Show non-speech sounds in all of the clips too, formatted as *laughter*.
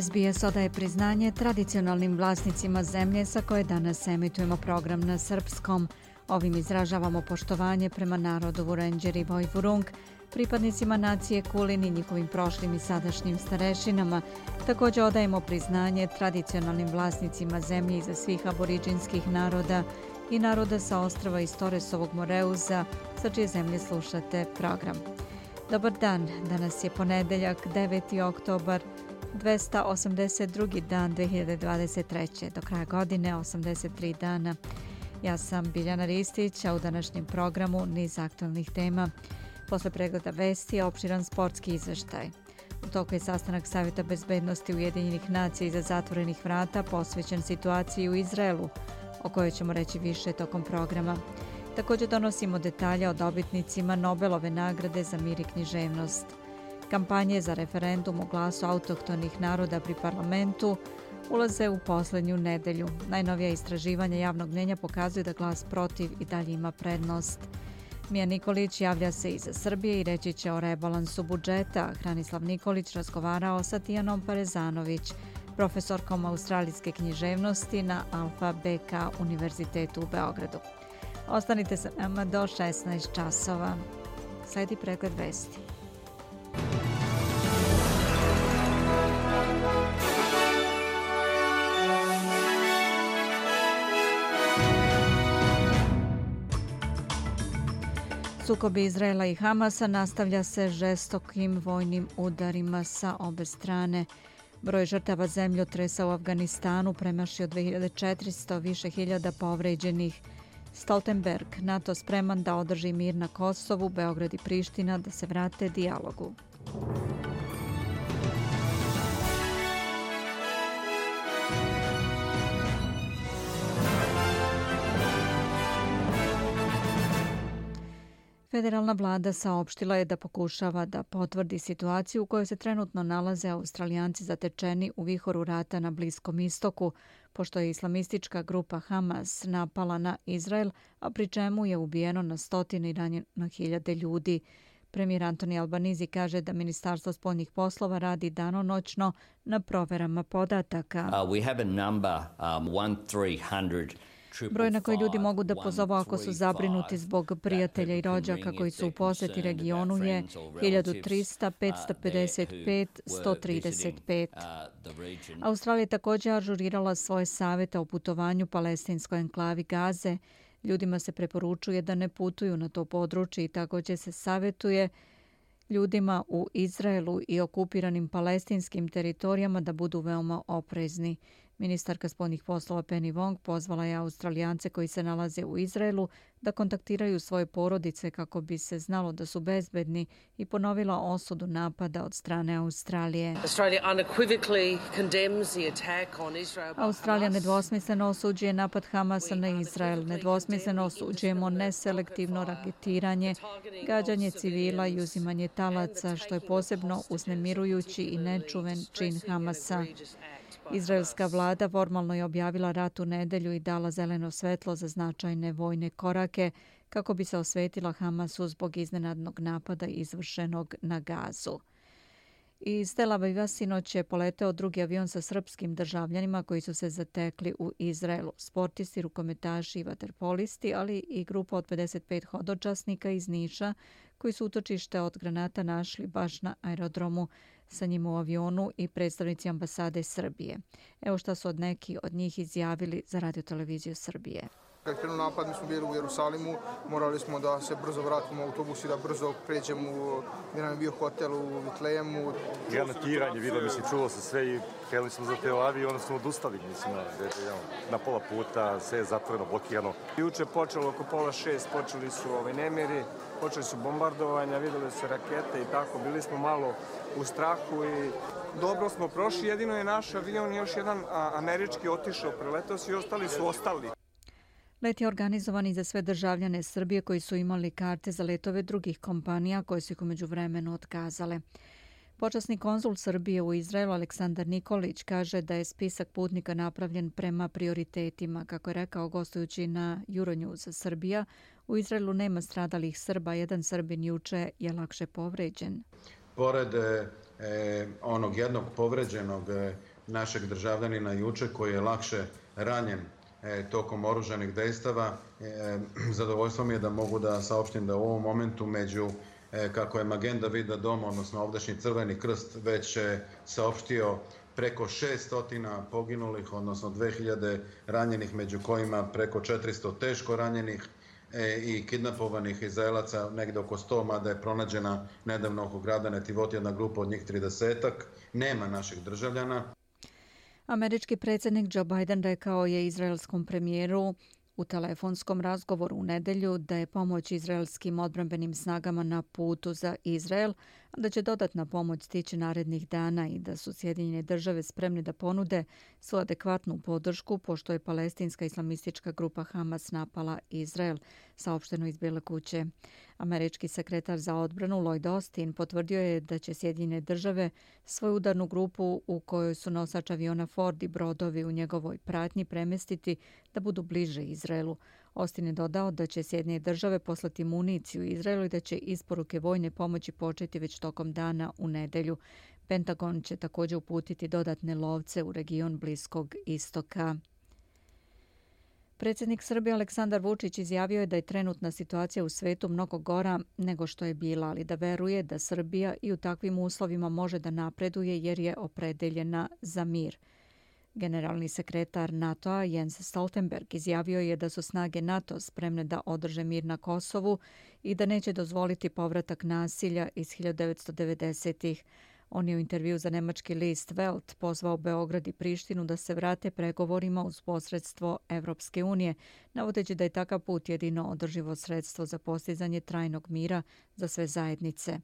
SBS odaje priznanje tradicionalnim vlasnicima zemlje sa koje danas emitujemo program na srpskom. Ovim izražavamo poštovanje prema narodu Vurenđer i Vojvurung, pripadnicima nacije Kulin i njihovim prošlim i sadašnjim starešinama. Također odajemo priznanje tradicionalnim vlasnicima zemlje iza svih aboriđinskih naroda i naroda sa ostrava iz Toresovog Moreuza, sa čije zemlje slušate program. Dobar dan, danas je ponedeljak, 9. oktobar, 282. dan 2023. Do kraja godine 83 dana. Ja sam Biljana Ristić, a u današnjem programu niz aktualnih tema. Posle pregleda vesti je opširan sportski izveštaj. U toku je sastanak Savjeta bezbednosti Ujedinjenih nacija iza zatvorenih vrata posvećen situaciji u Izraelu, o kojoj ćemo reći više tokom programa. Također donosimo detalje o dobitnicima Nobelove nagrade za mir i književnost – Kampanje za referendum o glasu autohtonih naroda pri parlamentu ulaze u poslednju nedelju. Najnovija istraživanja javnog mnjenja pokazuju da glas protiv i dalje ima prednost. Mija Nikolić javlja se iza Srbije i reći će o rebalansu budžeta. Hranislav Nikolić razgovarao sa Tijanom Parezanović, profesorkom australijske književnosti na Alfa BK Univerzitetu u Beogradu. Ostanite sa nama do 16 časova. Sledi pregled vesti. Sukobi Izraela i Hamasa nastavlja se žestokim vojnim udarima sa obe strane. Broj žrtava zemljotresa u Afganistanu premašio 2400 više hiljada povređenih. Stoltenberg, NATO spreman da održi mir na Kosovu, Beograd i Priština da se vrate dijalogu. Federalna vlada saopštila je da pokušava da potvrdi situaciju u kojoj se trenutno nalaze australijanci zatečeni u vihoru rata na Bliskom istoku, pošto je islamistička grupa Hamas napala na Izrael, a pri čemu je ubijeno na stotine i ranjeno hiljade ljudi. Premijer Antoni Albanizi kaže da Ministarstvo spoljnih poslova radi danonoćno na proverama podataka. Uh, we have a number, um, one, Broj na koji ljudi mogu da pozovu ako su zabrinuti zbog prijatelja i rođaka koji su u posjeti regionu je 1300 555 135. Australija je također ažurirala svoje savete o putovanju palestinskoj enklavi Gaze. Ljudima se preporučuje da ne putuju na to područje i također se savjetuje ljudima u Izraelu i okupiranim palestinskim teritorijama da budu veoma oprezni. Ministarka spodnih poslova Penny Wong pozvala je Australijance koji se nalaze u Izraelu da kontaktiraju svoje porodice kako bi se znalo da su bezbedni i ponovila osudu napada od strane Australije. Australija nedvosmisleno osuđuje napad Hamasa na Izrael. Nedvosmisleno osuđujemo neselektivno raketiranje, gađanje civila i uzimanje talaca, što je posebno uznemirujući i nečuven čin Hamasa. Izraelska vlada formalno je objavila rat u nedelju i dala zeleno svetlo za značajne vojne korake kako bi se osvetila Hamasu zbog iznenadnog napada izvršenog na gazu. Iz Tel Aviva sinoć je poleteo drugi avion sa srpskim državljanima koji su se zatekli u Izraelu. Sportisti, rukometaši i vaterpolisti, ali i grupa od 55 hodočasnika iz Niša koji su utočište od granata našli baš na aerodromu sa njim u avionu i predstavnici ambasade Srbije. Evo što su od neki od njih izjavili za radioteleviziju Srbije. Kad krenu napad, mi smo bili u Jerusalimu, morali smo da se brzo vratimo u autobus i da brzo pređemo gdje nam je bio hotel u Vitlejemu. Granatiranje, vidio mi se, čulo se sve i krenuli smo za Tel Aviv i onda smo odustali, mislim, na, na pola puta, sve je zatvoreno, blokirano. Juče počelo oko pola šest, počeli su ovaj nemiri, počeli su bombardovanja, videli su rakete i tako, bili smo malo u strahu i dobro smo prošli, jedino je naš avion još jedan američki otišao, preletao se i ostali su ostali. Let je organizovan i za sve državljane Srbije koji su imali karte za letove drugih kompanija koje su ih umeđu vremenu otkazale. Počasni konzul Srbije u Izraelu Aleksandar Nikolić kaže da je spisak putnika napravljen prema prioritetima. Kako je rekao gostujući na Euronews Srbija, u Izraelu nema stradalih Srba, jedan Srbin juče je lakše povređen. Pored e, e, onog jednog povređenog e, našeg državljanina juče koji je lakše ranjen e, tokom oružanih dejstava. E, *clears throat* zadovoljstvo mi je da mogu da saopštim da u ovom momentu među e, kako je Magenda Vida Dom, odnosno ovdašnji crveni krst, već e, saopštio preko 600 poginulih, odnosno 2000 ranjenih, među kojima preko 400 teško ranjenih E, i kidnapovanih Izraelaca, negde oko 100, mada je pronađena nedavno oko grada Netivot, jedna grupa od njih 30-ak. Nema naših državljana. Američki predsjednik Joe Biden rekao je izraelskom premijeru u telefonskom razgovoru u nedelju da je pomoć izraelskim odbranbenim snagama na putu za Izrael, da će dodatna pomoć stići narednih dana i da su Sjedinjene države spremne da ponude svu adekvatnu podršku pošto je palestinska islamistička grupa Hamas napala Izrael, saopšteno iz Bele kuće. Američki sekretar za odbranu Lloyd Austin potvrdio je da će Sjedinjene države svoju udarnu grupu u kojoj su nosač aviona Ford i brodovi u njegovoj pratnji premestiti da budu bliže Izraelu. Ostin je dodao da će Sjedinje države poslati municiju Izraelu i da će isporuke vojne pomoći početi već tokom dana u nedelju. Pentagon će također uputiti dodatne lovce u region Bliskog istoka. Predsjednik Srbije Aleksandar Vučić izjavio je da je trenutna situacija u svetu mnogo gora nego što je bila, ali da veruje da Srbija i u takvim uslovima može da napreduje jer je opredeljena za mir. Generalni sekretar NATO-a Jens Stoltenberg izjavio je da su snage NATO spremne da održe mir na Kosovu i da neće dozvoliti povratak nasilja iz 1990-ih. On je u intervju za nemački list Welt pozvao Beograd i Prištinu da se vrate pregovorima uz posredstvo Evropske unije, navodeći da je takav put jedino održivo sredstvo za postizanje trajnog mira za sve zajednice.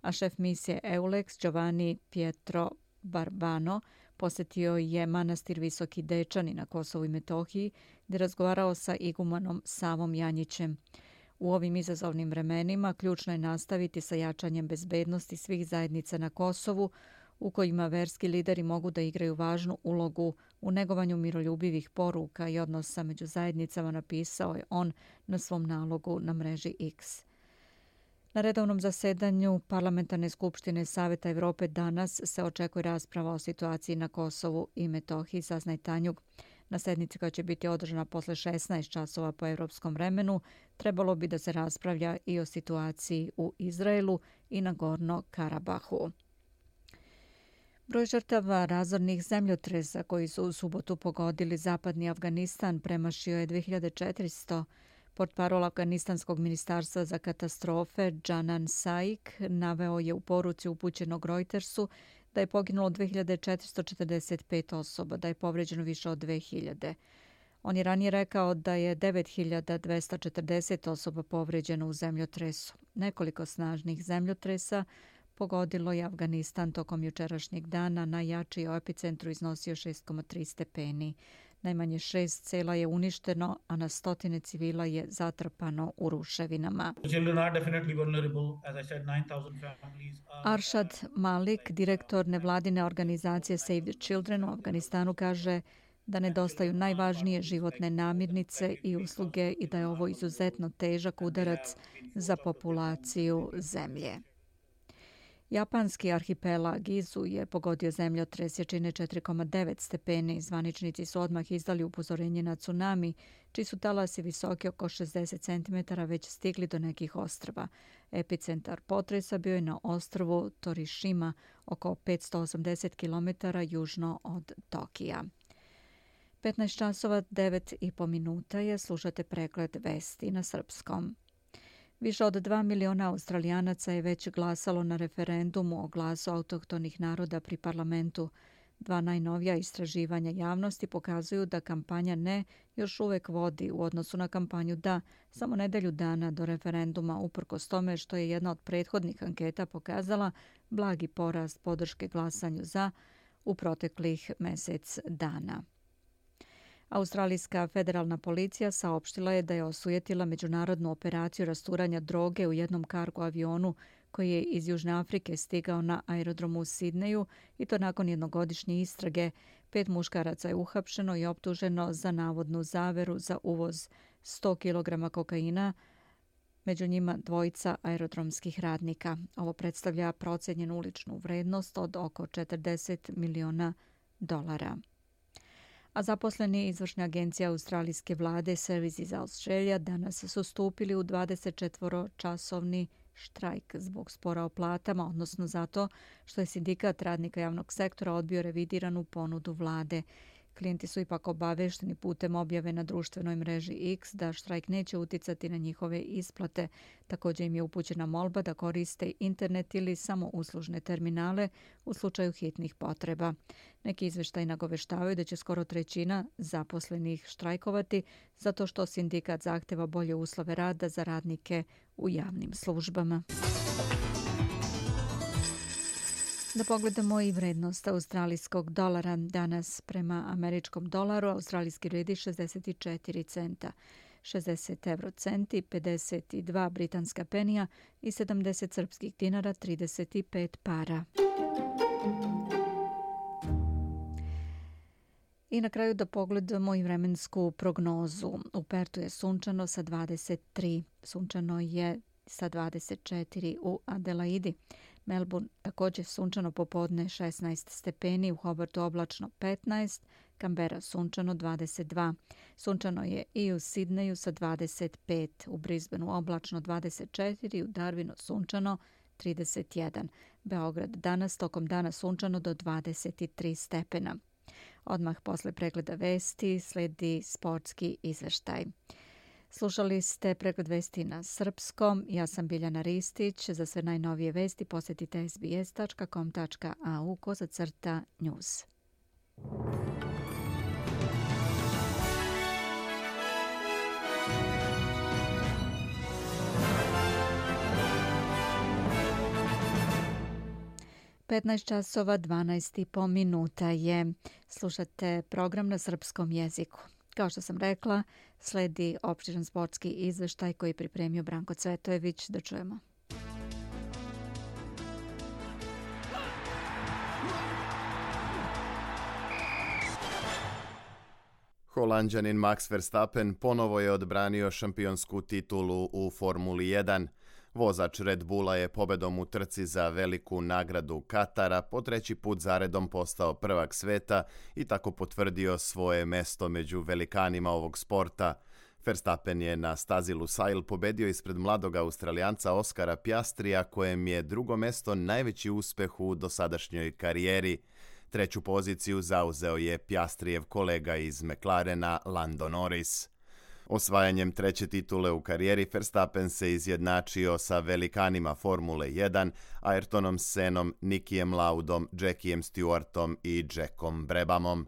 A šef misije EULEX Giovanni Pietro Barbano posjetio je manastir Visoki Dečani na Kosovu i Metohiji gdje razgovarao sa igumanom Savom Janjićem. U ovim izazovnim vremenima ključno je nastaviti sa jačanjem bezbednosti svih zajednica na Kosovu, u kojima verski lideri mogu da igraju važnu ulogu u negovanju miroljubivih poruka i odnosa među zajednicama, napisao je on na svom nalogu na mreži X. Na redovnom zasedanju Parlamentarne skupštine Saveta Evrope danas se očekuje rasprava o situaciji na Kosovu i Metohiji, saznaj Tanjug. Na sednici koja će biti održana posle 16 časova po evropskom vremenu, trebalo bi da se raspravlja i o situaciji u Izraelu i na Gorno Karabahu. Broj žrtava razornih zemljotresa koji su u subotu pogodili zapadni Afganistan premašio je 2400. Portparol Afganistanskog ministarstva za katastrofe Džanan Saik naveo je u poruci upućenog Reutersu da je poginulo 2445 osoba, da je povređeno više od 2000. On je ranije rekao da je 9240 osoba povređeno u zemljotresu. Nekoliko snažnih zemljotresa pogodilo je Afganistan tokom jučerašnjeg dana. Najjači je u epicentru iznosio 6,3 stepeni. Najmanje šest cela je uništeno, a na stotine civila je zatrpano u ruševinama. Arshad Malik, direktor nevladine organizacije Save the Children u Afganistanu, kaže da nedostaju najvažnije životne namirnice i usluge i da je ovo izuzetno težak udarac za populaciju zemlje. Japanski arhipelag Izu je pogodio zemljotres jačine 4,9 stepeni. Zvaničnici su odmah izdali upozorenje na tsunami, čiji su talasi visoki oko 60 cm već stigli do nekih ostrava. Epicentar potresa bio je na ostrvu Torishima, oko 580 km južno od Tokija. 15 časova 9 i po minuta je slušate pregled vesti na srpskom. Više od 2 miliona australijanaca je već glasalo na referendumu o glasu autohtonih naroda pri parlamentu. Dva najnovija istraživanja javnosti pokazuju da kampanja ne još uvek vodi u odnosu na kampanju da samo nedelju dana do referenduma uprkos tome što je jedna od prethodnih anketa pokazala blagi porast podrške glasanju za u proteklih mesec dana. Australijska federalna policija saopštila je da je osujetila međunarodnu operaciju rasturanja droge u jednom kargo avionu koji je iz Južne Afrike stigao na aerodromu u Sidneju i to nakon jednogodišnje istrage. Pet muškaraca je uhapšeno i optuženo za navodnu zaveru za uvoz 100 kg kokaina, među njima dvojica aerodromskih radnika. Ovo predstavlja procenjenu uličnu vrednost od oko 40 miliona dolara a zaposleni izvršne agencije australijske vlade Services Australia danas su stupili u 24-časovni štrajk zbog spora o platama, odnosno zato što je sindikat radnika javnog sektora odbio revidiranu ponudu vlade. Klijenti su ipak obavešteni putem objave na društvenoj mreži X da štrajk neće uticati na njihove isplate. Također im je upućena molba da koriste internet ili samo uslužne terminale u slučaju hitnih potreba. Neki izveštaj nagoveštavaju da će skoro trećina zaposlenih štrajkovati zato što sindikat zahteva bolje uslove rada za radnike u javnim službama. Da pogledamo i vrednost australijskog dolara danas prema američkom dolaru. Australijski vredi 64 centa, 60 euro centi, 52 britanska penija i 70 srpskih dinara, 35 para. I na kraju da pogledamo i vremensku prognozu. U Pertu je sunčano sa 23, sunčano je sa 24 u Adelaidi. Melbourne također sunčano popodne 16 stepeni, u Hobartu oblačno 15, Canberra sunčano 22. Sunčano je i u Sidneju sa 25, u Brisbaneu oblačno 24, u Darwinu sunčano 31. Beograd danas tokom dana sunčano do 23 stepena. Odmah posle pregleda vesti sledi sportski izveštaj. Slušali ste preko 200 na srpskom. Ja sam Biljana Ristić. Za sve najnovije vesti posjetite sbs.com.au kozacrta news. Petnaest časova, dvanaest i po minuta je. Slušate program na srpskom jeziku. Kao što sam rekla, sledi opštiran sportski izveštaj koji je pripremio Branko Cvetojević. Da čujemo. Holandjanin Max Verstappen ponovo je odbranio šampionsku titulu u Formuli 1. Vozač Red Bulla je pobedom u trci za veliku nagradu Katara po treći put zaredom postao prvak sveta i tako potvrdio svoje mesto među velikanima ovog sporta. Verstappen je na stazi Lusail pobedio ispred mladog australijanca Oskara Pjastrija, kojem je drugo mesto najveći uspeh u dosadašnjoj karijeri. Treću poziciju zauzeo je Pjastrijev kolega iz McLarena Lando Norris. Osvajanjem treće titule u karijeri Verstappen se izjednačio sa velikanima Formule 1, Ayrtonom Senom, Nikijem Laudom, Jackiem Stewartom i Jackom Brebamom.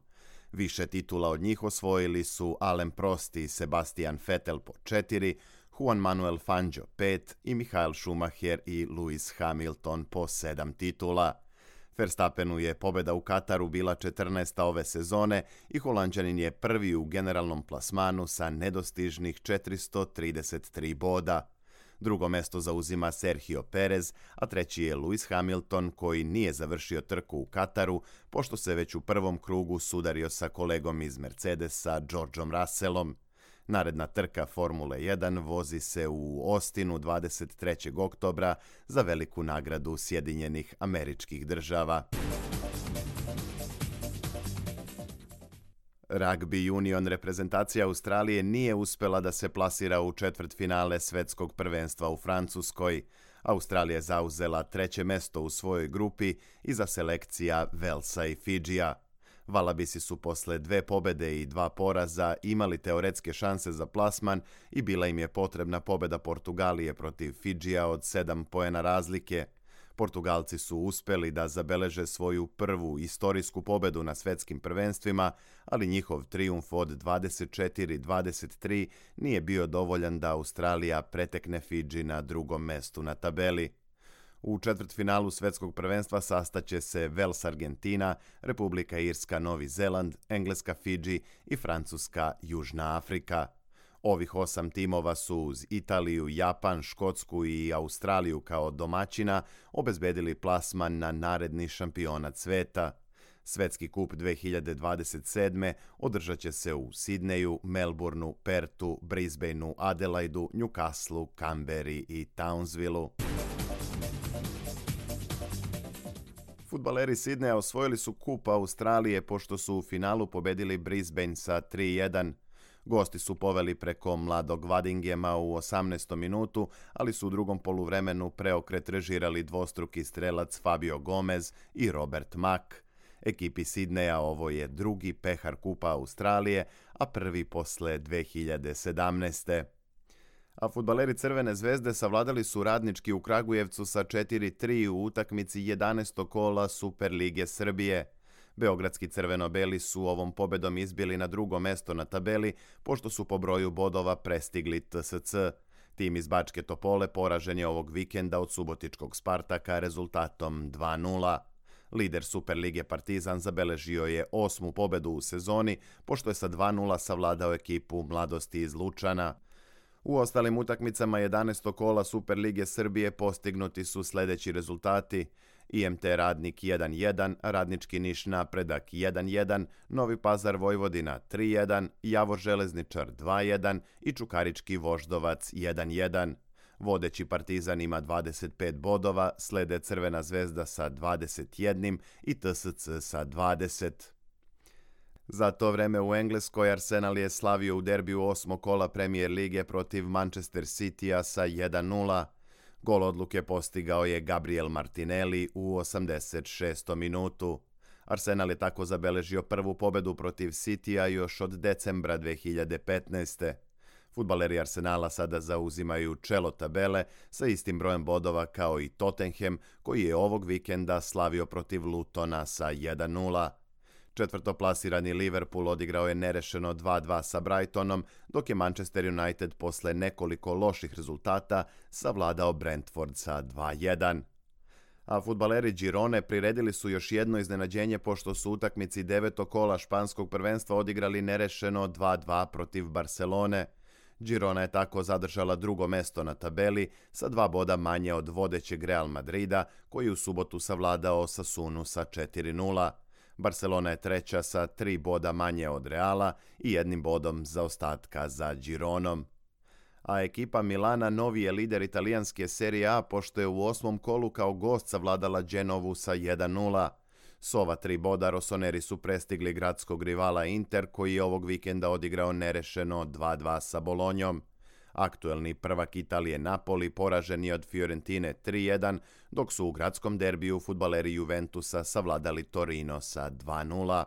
Više titula od njih osvojili su Alain Prost i Sebastian Vettel po četiri, Juan Manuel Fangio pet i Michael Schumacher i Lewis Hamilton po sedam titula. Verstappenu je pobeda u Kataru bila 14. ove sezone i Holandjanin je prvi u generalnom plasmanu sa nedostižnih 433 boda. Drugo mesto zauzima Sergio Perez, a treći je Lewis Hamilton koji nije završio trku u Kataru pošto se već u prvom krugu sudario sa kolegom iz Mercedesa Georgeom Russellom. Naredna trka Formule 1 vozi se u Ostinu 23. oktobra za veliku nagradu Sjedinjenih američkih država. Rugby Union reprezentacija Australije nije uspela da se plasira u četvrt finale svetskog prvenstva u Francuskoj. Australija je zauzela treće mesto u svojoj grupi iza selekcija Velsa i Fidžija. Valabisi su posle dve pobede i dva poraza imali teoretske šanse za plasman i bila im je potrebna pobeda Portugalije protiv Fidžija od sedam poena razlike. Portugalci su uspeli da zabeleže svoju prvu istorijsku pobedu na svetskim prvenstvima, ali njihov trijumf od 24-23 nije bio dovoljan da Australija pretekne Fidži na drugom mestu na tabeli. U četvrtfinalu svetskog prvenstva sastaće se Vels Argentina, Republika Irska Novi Zeland, Engleska Fidži i Francuska Južna Afrika. Ovih osam timova su uz Italiju, Japan, Škotsku i Australiju kao domaćina obezbedili plasman na naredni šampionat sveta. Svetski kup 2027. održat će se u Sidneju, Melbourneu, Pertu, Brisbaneu, Adelaidu, Newcastleu, Canberri i Townsvilleu. Futbaleri Sidneja osvojili su kup Australije pošto su u finalu pobedili Brisbane sa 3-1. Gosti su poveli preko mladog Vadingema u 18. minutu, ali su u drugom poluvremenu preokret režirali dvostruki strelac Fabio Gomez i Robert Mack. Ekipi Sidneja ovo je drugi pehar kupa Australije, a prvi posle 2017 a futbaleri Crvene zvezde savladali su radnički u Kragujevcu sa 4-3 u utakmici 11. kola Superlige Srbije. Beogradski crveno-beli su ovom pobedom izbili na drugo mesto na tabeli, pošto su po broju bodova prestigli TSC. Tim iz Bačke Topole poražen je ovog vikenda od subotičkog Spartaka rezultatom 2-0. Lider Superlige Partizan zabeležio je osmu pobedu u sezoni, pošto je sa 2-0 savladao ekipu mladosti iz Lučana. U ostalim utakmicama 11. kola Superlige Srbije postignuti su sljedeći rezultati. IMT Radnik 1-1, Radnički Niš Napredak 1-1, Novi Pazar Vojvodina 3-1, Javor Železničar 2-1 i Čukarički Voždovac 1-1. Vodeći Partizan ima 25 bodova, slede Crvena zvezda sa 21 i TSC sa 20. Za to vreme u Engleskoj Arsenal je slavio u derbiju osmo kola Premier Lige protiv Manchester City-a sa 1-0. Gol odluke postigao je Gabriel Martinelli u 86. minutu. Arsenal je tako zabeležio prvu pobedu protiv City-a još od decembra 2015. Futbaleri Arsenala sada zauzimaju čelo tabele sa istim brojem bodova kao i Tottenham, koji je ovog vikenda slavio protiv Lutona sa 1-0. Četvrtoplasirani Liverpool odigrao je nerešeno 2-2 sa Brightonom, dok je Manchester United posle nekoliko loših rezultata savladao Brentford sa 2-1. A futbaleri Girone priredili su još jedno iznenađenje pošto su utakmici devetog kola španskog prvenstva odigrali nerešeno 2-2 protiv Barcelone. Girona je tako zadržala drugo mesto na tabeli sa dva boda manje od vodećeg Real Madrida, koji u subotu savladao Sasunu sa 4-0. Barcelona je treća sa tri boda manje od Reala i jednim bodom za ostatka za Gironom. A ekipa Milana novi je lider italijanske serije A pošto je u osmom kolu kao gost savladala Genovu sa 1-0. S ova tri boda Rosoneri su prestigli gradskog rivala Inter koji je ovog vikenda odigrao nerešeno 2-2 sa Bolonjom. Aktuelni prvak Italije Napoli poražen je od Fiorentine 3-1, dok su u gradskom derbiju futbaleri Juventusa savladali Torino sa 2-0.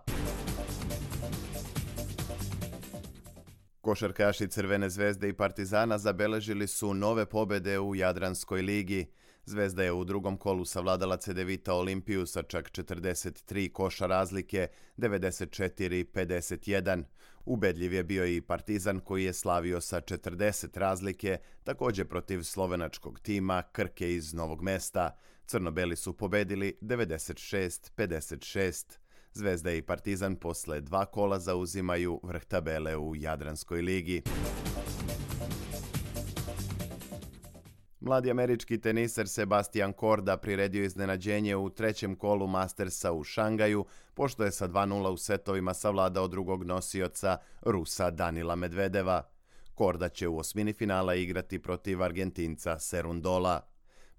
Košarkaši Crvene zvezde i Partizana zabeležili su nove pobede u Jadranskoj ligi. Zvezda je u drugom kolu savladala Cedevita Olimpiju sa čak 43 koša razlike, 94-51. Ubedljiv je bio i Partizan koji je slavio sa 40 razlike, također protiv slovenačkog tima Krke iz Novog mesta. Crnobeli su pobedili 96-56. Zvezda i Partizan posle dva kola zauzimaju vrh tabele u Jadranskoj ligi. Mladi američki teniser Sebastian Korda priredio iznenađenje u trećem kolu Mastersa u Šangaju, pošto je sa 2-0 u setovima savladao drugog nosioca Rusa Danila Medvedeva. Korda će u osmini finala igrati protiv Argentinca Serundola.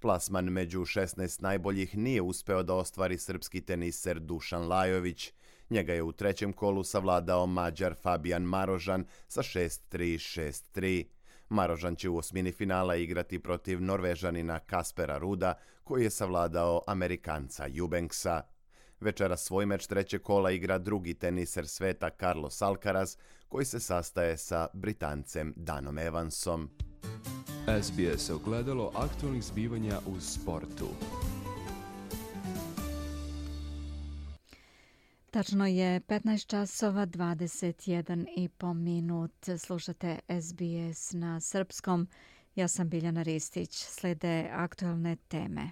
Plasman među 16 najboljih nije uspeo da ostvari srpski teniser Dušan Lajović. Njega je u trećem kolu savladao Mađar Fabian Marožan sa 6-3-6-3. Marožan će u osmini finala igrati protiv Norvežanina Kaspera Ruda, koji je savladao Amerikanca Jubenksa. Večera svoj meč treće kola igra drugi teniser sveta Carlos Alcaraz, koji se sastaje sa Britancem Danom Evansom. SBS ogledalo aktualnih zbivanja u sportu. Tačno je 15 časova 21 i po minut. Slušate SBS na srpskom. Ja sam Biljana Ristić. Slede aktualne teme.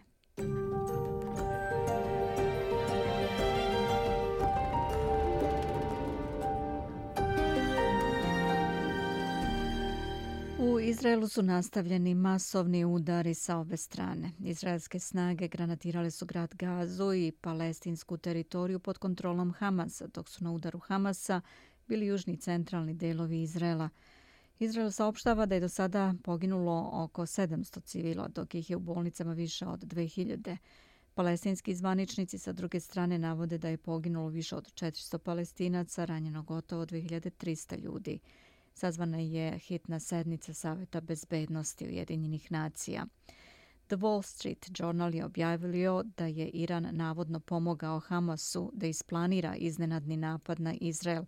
U Izraelu su nastavljeni masovni udari sa obe strane. Izraelske snage granatirale su grad Gazu i palestinsku teritoriju pod kontrolom Hamasa, dok su na udaru Hamasa bili južni centralni delovi Izraela. Izrael saopštava da je do sada poginulo oko 700 civila, dok ih je u bolnicama više od 2000. Palestinski zvaničnici sa druge strane navode da je poginulo više od 400 palestinaca, ranjeno gotovo 2300 ljudi sazvana je hitna sednica Saveta bezbednosti Ujedinjenih nacija. The Wall Street Journal je objavio da je Iran navodno pomogao Hamasu da isplanira iznenadni napad na Izrael.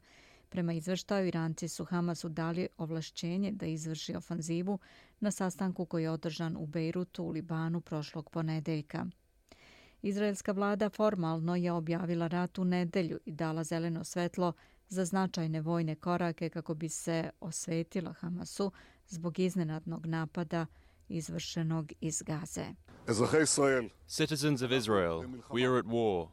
Prema izveštaju, Iranci su Hamasu dali ovlašćenje da izvrši ofanzivu na sastanku koji je održan u Bejrutu u Libanu prošlog ponedeljka. Izraelska vlada formalno je objavila rat u nedelju i dala zeleno svetlo za značajne vojne korake kako bi se osvetila Hamasu zbog iznenadnog napada izvršenog iz Gaze. Citizens of Israel, we are at war.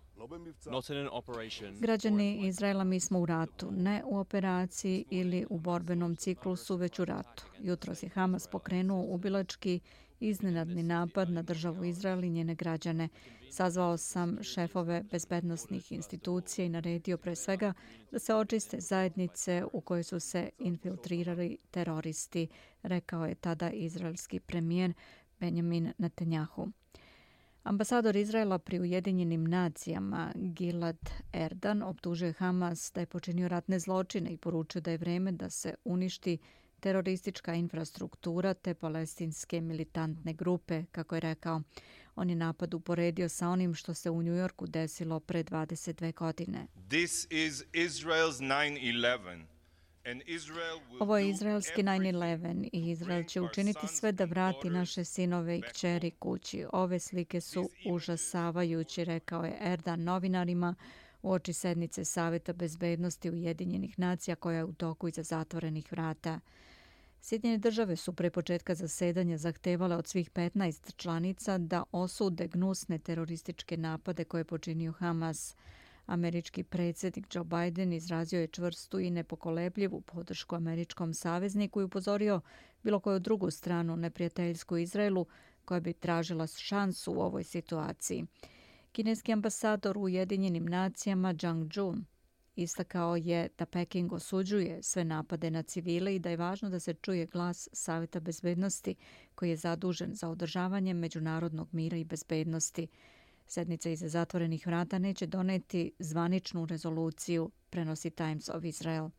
Građani Izraela mi smo u ratu, ne u operaciji ili u borbenom ciklusu, već u ratu. Jutro je Hamas pokrenuo ubilački iznenadni napad na državu Izrael i njene građane. Sazvao sam šefove bezbednostnih institucija i naredio pre svega da se očiste zajednice u koje su se infiltrirali teroristi, rekao je tada izraelski premijer Benjamin Netanyahu. Ambasador Izraela pri Ujedinjenim nacijama Gilad Erdan optužuje Hamas da je počinio ratne zločine i poručio da je vreme da se uništi teroristička infrastruktura te palestinske militantne grupe, kako je rekao. On je napad uporedio sa onim što se u Njujorku desilo pre 22 godine. This is Israel's 9-11. Ovo je izraelski 9-11 i Izrael će učiniti sve da vrati naše sinove i kćeri kući. Ove slike su užasavajući, rekao je Erdan novinarima u oči sednice Saveta bezbednosti Ujedinjenih nacija koja je u toku iza zatvorenih vrata. Sjedinjene države su pre početka zasedanja zahtevale od svih 15 članica da osude gnusne terorističke napade koje je počinio Hamas. Američki predsjednik Joe Biden izrazio je čvrstu i nepokolebljivu podršku američkom savezniku i upozorio bilo koju drugu stranu neprijateljsku Izraelu koja bi tražila šansu u ovoj situaciji. Kineski ambasador u Ujedinjenim nacijama Zhang Jun istakao je da Peking osuđuje sve napade na civile i da je važno da se čuje glas Saveta bezbednosti koji je zadužen za održavanje međunarodnog mira i bezbednosti. Sednica iza zatvorenih vrata neće doneti zvaničnu rezoluciju, prenosi Times of Israel.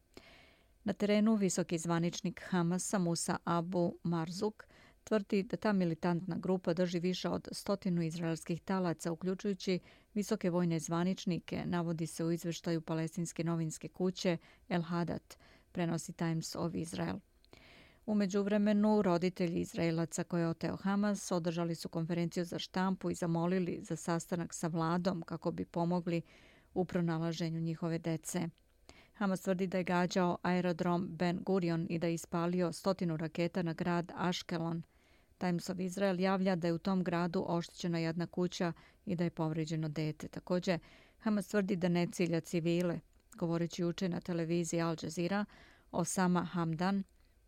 Na terenu visoki zvaničnik Hamasa Musa Abu Marzuk tvrdi da ta militantna grupa drži više od stotinu izraelskih talaca, uključujući visoke vojne zvaničnike, navodi se u izveštaju palestinske novinske kuće El Hadat, prenosi Times of Israel. Umeđu vremenu, roditelji Izraelaca koje je oteo Hamas održali su konferenciju za štampu i zamolili za sastanak sa vladom kako bi pomogli u pronalaženju njihove dece. Hamas tvrdi da je gađao aerodrom Ben Gurion i da je ispalio stotinu raketa na grad Ashkelon. Times of Israel javlja da je u tom gradu oštećena jedna kuća i da je povređeno dete. Također, Hamas tvrdi da ne cilja civile. Govoreći uče na televiziji Al Jazeera, Osama Hamdan,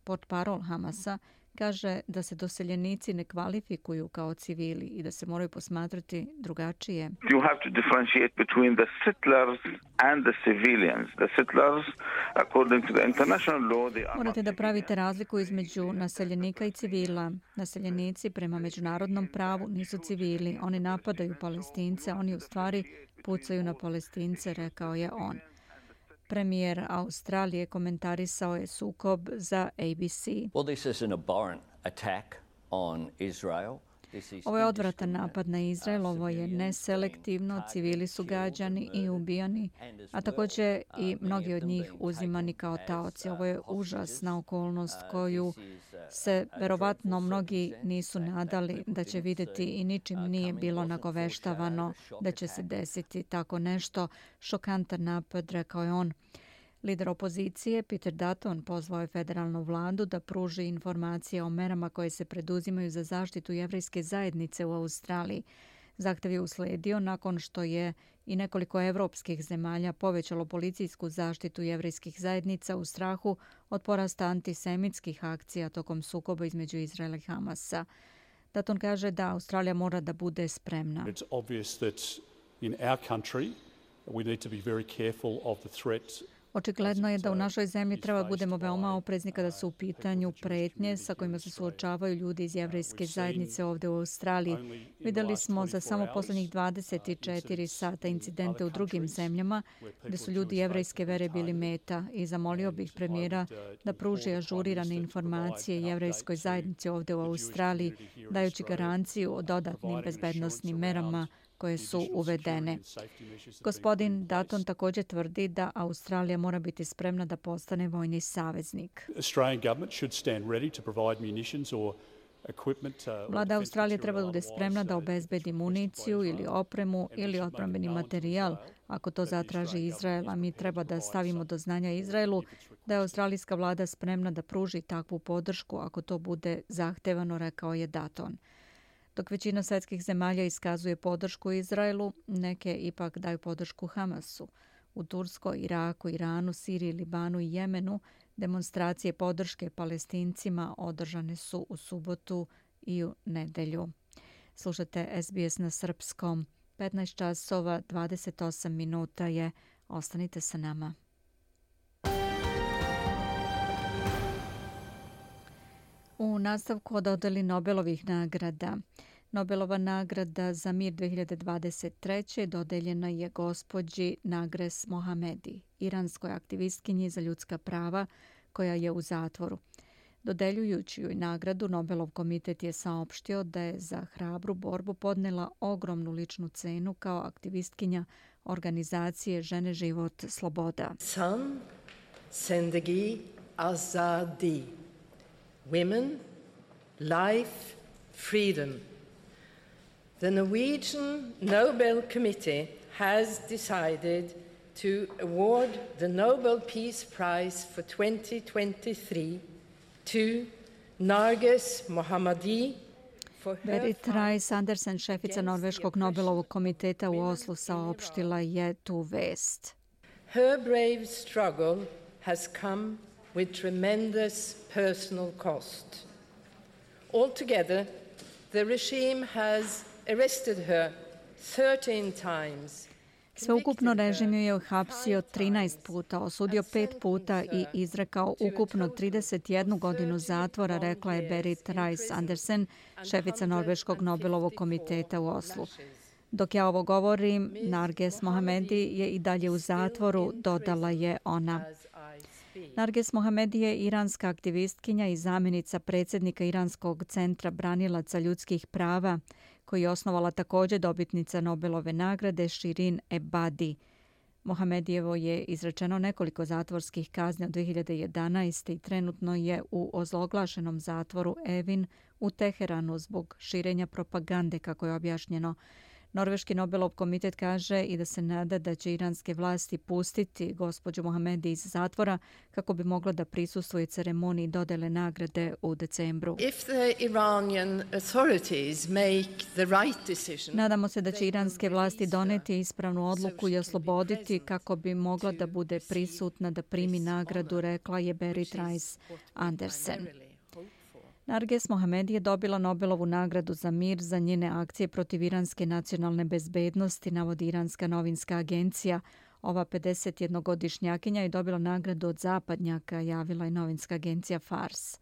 port parol Hamasa, kaže da se doseljenici ne kvalifikuju kao civili i da se moraju posmatrati drugačije. You have to differentiate between the settlers and the civilians. The settlers, according to the international law, they are Morate da pravite razliku između naseljenika i civila. Naseljenici prema međunarodnom pravu nisu civili. Oni napadaju palestince, oni u stvari pucaju na palestince, rekao je on. Premijer Australije komentarisao je sukob za ABC. Well, this is an abhorrent attack on Israel. Ovo je odvratan napad na Izrael, ovo je neselektivno, civili su gađani i ubijani, a također i mnogi od njih uzimani kao taoci. Ovo je užasna okolnost koju se verovatno mnogi nisu nadali da će videti i ničim nije bilo nagoveštavano da će se desiti tako nešto. Šokantan napad, rekao je on. Lider opozicije Peter Dutton pozvao je federalnu vladu da pruži informacije o merama koje se preduzimaju za zaštitu jevrejske zajednice u Australiji. Zahtev je usledio nakon što je i nekoliko evropskih zemalja povećalo policijsku zaštitu jevrejskih zajednica u strahu od porasta antisemitskih akcija tokom sukoba između Izraela i Hamasa. Dutton kaže da Australija mora da bude spremna. It's obvious that in our country we need to be very careful of the threat Očigledno je da u našoj zemlji treba budemo veoma oprezni kada su u pitanju pretnje sa kojima se suočavaju ljudi iz jevrejske zajednice ovde u Australiji. Videli smo za samo poslednjih 24 sata incidente u drugim zemljama gde su ljudi jevrejske vere bili meta i zamolio bih premijera da pruži ažurirane informacije jevrejskoj zajednici ovde u Australiji dajući garanciju o dodatnim bezbednostnim merama koje su uvedene. Gospodin Dutton također tvrdi da Australija mora biti spremna da postane vojni saveznik. Uh, Vlada Australije treba da bude spremna da obezbedi municiju ili opremu ili odbrambeni materijal ako to zatraži Izrael, a mi treba da stavimo do znanja Izraelu da je australijska vlada spremna da pruži takvu podršku ako to bude zahtevano, rekao je Dutton. Dok većina svetskih zemalja iskazuje podršku Izraelu, neke ipak daju podršku Hamasu. U Turskoj, Iraku, Iranu, Siriji, Libanu i Jemenu demonstracije podrške palestincima održane su u subotu i u nedelju. Slušate SBS na srpskom. 15 časova 28 minuta je. Ostanite sa nama. U nastavku dodali Nobelovih nagrada. Nobelova nagrada za mir 2023. dodeljena je gospođi Nagres Mohamedi, iranskoj aktivistkinji za ljudska prava koja je u zatvoru. Dodeljujući joj nagradu, Nobelov komitet je saopštio da je za hrabru borbu podnela ogromnu ličnu cenu kao aktivistkinja organizacije Žene život sloboda. San Sendegi Azadi women, life, freedom. The Norwegian Nobel Committee has decided to award the Nobel Peace Prize for 2023 to Narges Mohammadi Berit Reis Andersen, šefica Norveškog Nobelovog komiteta u Oslu, saopštila je tu vest. Her brave struggle has come with tremendous personal cost. Altogether, the regime has arrested her 13 times. Sveukupno režim ju je uhapsio 13 puta, osudio 5 puta i izrekao ukupno 31 godinu zatvora, rekla je Berit Reis Andersen, šefica Norveškog Nobelovog komiteta u Oslu. Dok ja ovo govorim, Narges Mohamedi je i dalje u zatvoru, dodala je ona. Narges Mohamedi je iranska aktivistkinja i zamjenica predsjednika Iranskog centra branilaca ljudskih prava, koji je osnovala također dobitnica Nobelove nagrade Shirin Ebadi. Mohamedijevo je izrečeno nekoliko zatvorskih kazni od 2011. i trenutno je u ozloglašenom zatvoru Evin u Teheranu zbog širenja propagande, kako je objašnjeno. Norveški Nobelov komitet kaže i da se nada da će iranske vlasti pustiti gospođu Mohamedi iz zatvora kako bi mogla da prisustuje ceremoniji dodele nagrade u decembru. Nadamo se da će iranske vlasti doneti ispravnu odluku i osloboditi kako bi mogla da bude prisutna da primi nagradu, rekla je Berit Rice Andersen. Narges Mohamed je dobila Nobelovu nagradu za mir za njene akcije protiv iranske nacionalne bezbednosti, navodi Iranska novinska agencija. Ova 51-godišnjakinja je dobila nagradu od zapadnjaka, javila je novinska agencija Fars.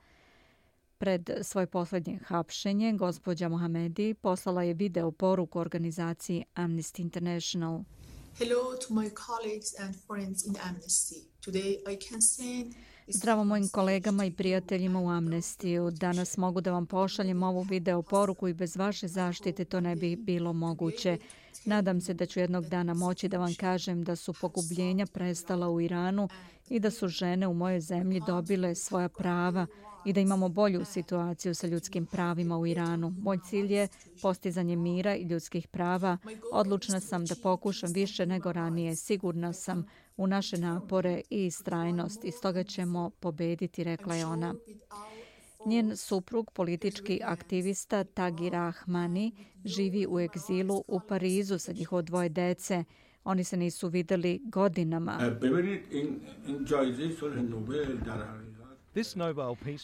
Pred svoje posljednje hapšenje, gospođa Mohamedi poslala je video poruku organizaciji Amnesty International. Hello to my colleagues and friends in Amnesty. Today I can send Zdravo mojim kolegama i prijateljima u Amnestiju. Danas mogu da vam pošaljem ovu video poruku i bez vaše zaštite to ne bi bilo moguće. Nadam se da ću jednog dana moći da vam kažem da su pogubljenja prestala u Iranu i da su žene u mojoj zemlji dobile svoja prava i da imamo bolju situaciju sa ljudskim pravima u Iranu. Moj cilj je postizanje mira i ljudskih prava. Odlučna sam da pokušam više nego ranije. Sigurna sam u naše napore i strajnost i stoga ćemo pobediti, rekla je ona. Njen suprug, politički aktivista Tagi Rahmani, živi u egzilu u Parizu sa njihovo dvoje dece. Oni se nisu videli godinama.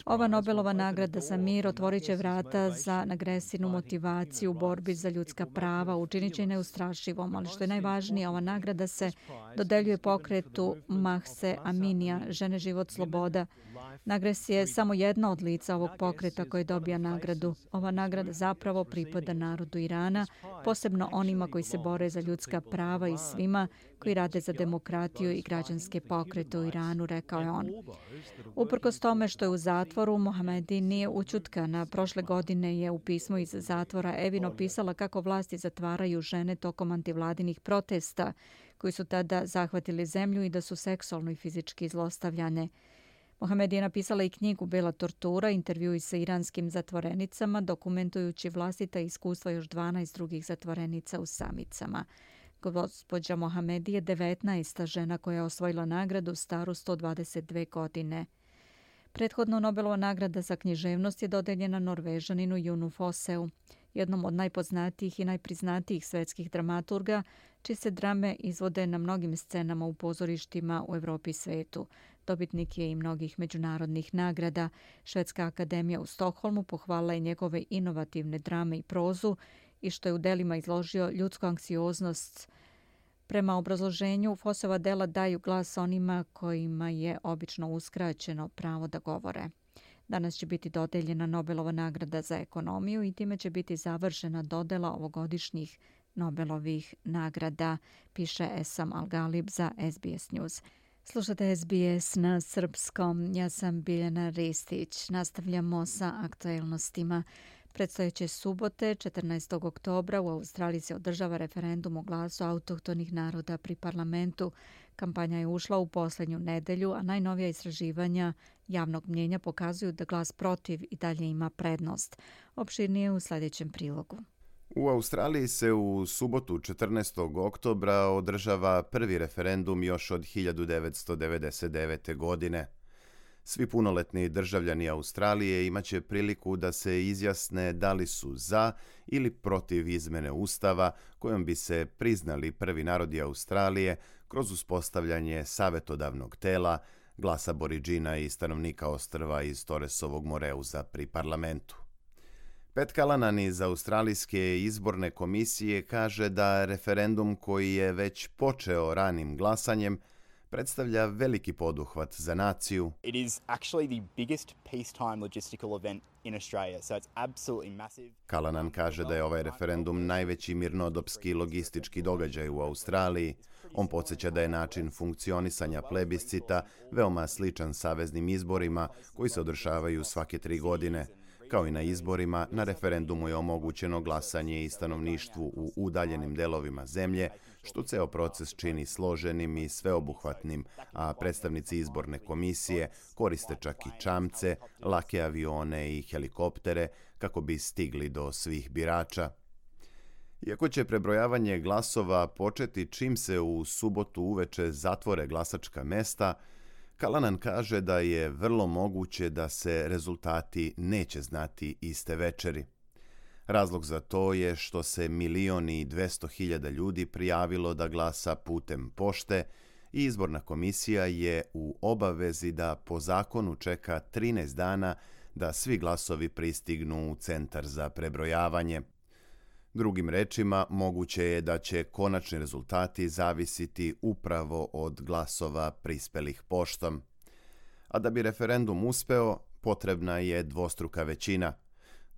Ova Nobelova nagrada za mir otvorit će vrata za agresivnu motivaciju u borbi za ljudska prava, učinit će neustrašivom, ali što je najvažnije, ova nagrada se dodeljuje pokretu Mahse Aminija, žene život sloboda. Nagres je samo jedna od lica ovog pokreta koji dobija nagradu. Ova nagrada zapravo pripada narodu Irana, posebno onima koji se bore za ljudska prava i svima koji rade za demokratiju i građanske pokrete u Iranu, rekao je on. Uprkos tome što je u zatvoru, Mohamedi nije učutkana. Prošle godine je u pismu iz zatvora Evin opisala kako vlasti zatvaraju žene tokom antivladinih protesta koji su tada zahvatili zemlju i da su seksualno i fizički zlostavljane. Mohamed je napisala i knjigu Bela tortura, intervju sa iranskim zatvorenicama, dokumentujući vlastita iskustva još 12 drugih zatvorenica u samicama. Gospodja Mohamed je 19. žena koja je osvojila nagradu staru 122 godine. Prethodno Nobelova nagrada za književnost je dodeljena Norvežaninu Junu Foseu, jednom od najpoznatijih i najpriznatijih svetskih dramaturga, čije se drame izvode na mnogim scenama u pozorištima u Evropi i svetu. Dobitnik je i mnogih međunarodnih nagrada. Švedska akademija u Stokholmu pohvala je njegove inovativne drame i prozu i što je u delima izložio ljudsku anksioznost. Prema obrazloženju, Fosova dela daju glas onima kojima je obično uskraćeno pravo da govore. Danas će biti dodeljena Nobelova nagrada za ekonomiju i time će biti završena dodela ovogodišnjih Nobelovih nagrada, piše Esam Al-Galib za SBS News. Slušate SBS na srpskom. Ja sam Biljana Ristić. Nastavljamo sa aktuelnostima. Predstojeće subote, 14. oktobra, u Australiji se održava referendum o glasu autohtonih naroda pri parlamentu. Kampanja je ušla u posljednju nedelju, a najnovija istraživanja javnog mnjenja pokazuju da glas protiv i dalje ima prednost. Opširnije u sljedećem prilogu. U Australiji se u subotu 14. oktobra održava prvi referendum još od 1999. godine. Svi punoletni državljani Australije imaće priliku da se izjasne da li su za ili protiv izmene ustava kojom bi se priznali prvi narodi Australije kroz uspostavljanje savetodavnog tela, glasa Boriđina i stanovnika ostrva iz Toresovog Moreuza pri parlamentu. Pet Kalanan iz Australijske izborne komisije kaže da referendum koji je već počeo ranim glasanjem predstavlja veliki poduhvat za naciju. It is actually the biggest peacetime logistical event in Australia, so it's absolutely massive. Kalanan kaže da je ovaj referendum najveći mirnodopski logistički događaj u Australiji. On podsjeća da je način funkcionisanja plebiscita veoma sličan saveznim izborima koji se održavaju svake tri godine. Kao i na izborima, na referendumu je omogućeno glasanje i stanovništvu u udaljenim delovima zemlje, što ceo proces čini složenim i sveobuhvatnim, a predstavnici izborne komisije koriste čak i čamce, lake avione i helikoptere kako bi stigli do svih birača. Iako će prebrojavanje glasova početi čim se u subotu uveče zatvore glasačka mesta, Kalanan kaže da je vrlo moguće da se rezultati neće znati iste večeri. Razlog za to je što se milioni i dvesto hiljada ljudi prijavilo da glasa putem pošte i izborna komisija je u obavezi da po zakonu čeka 13 dana da svi glasovi pristignu u centar za prebrojavanje. Drugim rečima, moguće je da će konačni rezultati zavisiti upravo od glasova prispelih poštom. A da bi referendum uspeo, potrebna je dvostruka većina.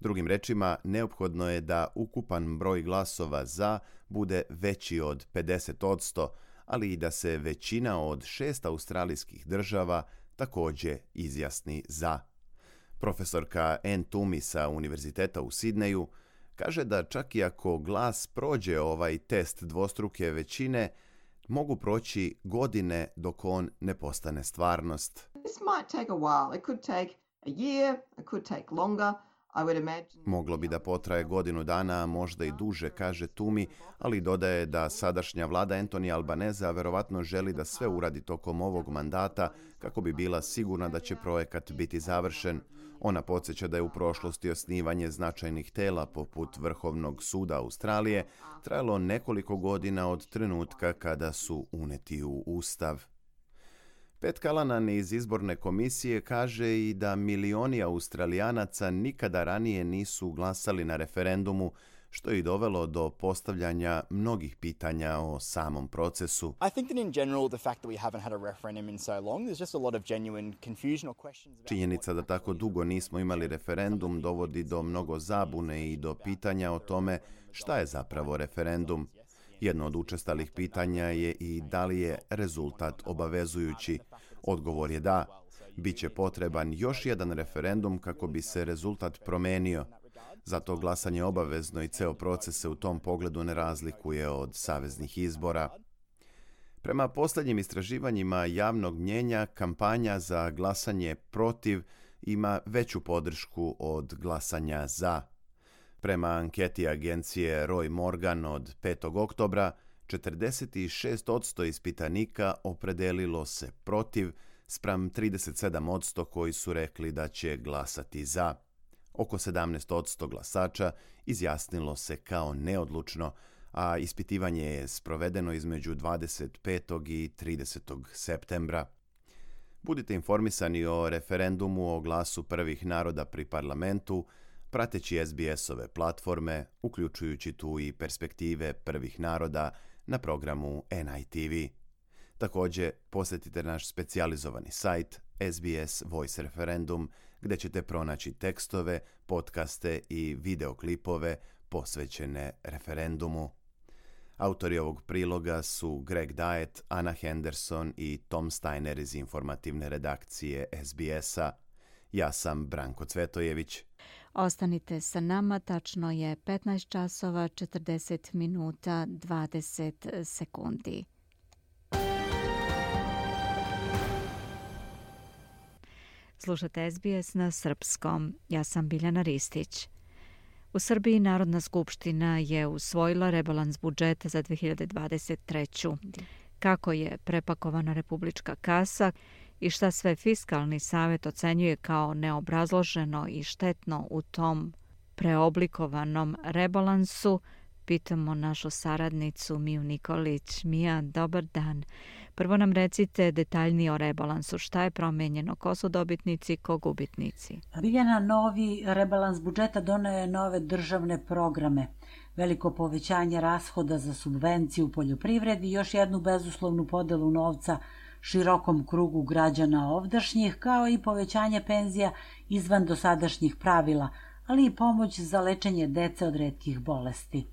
Drugim rečima, neophodno je da ukupan broj glasova za bude veći od 50%, ali i da se većina od šest australijskih država takođe izjasni za. Profesorka Ann Tumi sa Univerziteta u Sidneju kaže da čak i ako glas prođe ovaj test dvostruke većine, mogu proći godine dok on ne postane stvarnost. This might take a while. It could take a year, it could take longer. Moglo bi da potraje godinu dana, možda i duže, kaže Tumi, ali dodaje da sadašnja vlada Antoni Albaneza verovatno želi da sve uradi tokom ovog mandata kako bi bila sigurna da će projekat biti završen. Ona podsjeća da je u prošlosti osnivanje značajnih tela poput Vrhovnog suda Australije trajalo nekoliko godina od trenutka kada su uneti u Ustav. Pet Kalanan iz izborne komisije kaže i da milioni Australijanaca nikada ranije nisu glasali na referendumu, što je i dovelo do postavljanja mnogih pitanja o samom procesu. Činjenica da tako dugo nismo imali referendum dovodi do mnogo zabune i do pitanja o tome šta je zapravo referendum. Jedno od učestalih pitanja je i da li je rezultat obavezujući. Odgovor je da. Biće potreban još jedan referendum kako bi se rezultat promenio. Zato glasanje obavezno i ceo proces se u tom pogledu ne razlikuje od saveznih izbora. Prema posljednjim istraživanjima javnog mnjenja, kampanja za glasanje protiv ima veću podršku od glasanja za. Prema anketi agencije Roy Morgan od 5. oktobra, 46% ispitanika opredelilo se protiv, spram 37% koji su rekli da će glasati za. Oko 17% glasača izjasnilo se kao neodlučno, a ispitivanje je sprovedeno između 25. i 30. septembra. Budite informisani o referendumu o glasu prvih naroda pri parlamentu, prateći SBS-ove platforme, uključujući tu i perspektive prvih naroda na programu NITV. Također, posjetite naš specijalizovani sajt SBS Voice Referendum, gdje ćete pronaći tekstove, podcaste i videoklipove posvećene referendumu. Autori ovog priloga su Greg Diet, Anna Henderson i Tom Steiner iz informativne redakcije SBS-a. Ja sam Branko Cvetojević. Ostanite sa nama, tačno je 15 časova 40 minuta 20 sekundi. Slušate SBS na srpskom. Ja sam Biljana Ristić. U Srbiji Narodna skupština je usvojila rebalans budžeta za 2023. Kako je prepakovana republička kasa i šta sve fiskalni savjet ocenjuje kao neobrazloženo i štetno u tom preoblikovanom rebalansu, pitamo našu saradnicu Miju Nikolić. Mija, dobar dan. Prvo nam recite detaljnije o rebalansu. Šta je promenjeno? Ko su dobitnici, ko gubitnici? Biljana, novi rebalans budžeta donao je nove državne programe. Veliko povećanje rashoda za subvenciju u poljoprivredi i još jednu bezuslovnu podelu novca širokom krugu građana ovdašnjih, kao i povećanje penzija izvan dosadašnjih pravila, ali i pomoć za lečenje dece od redkih bolesti.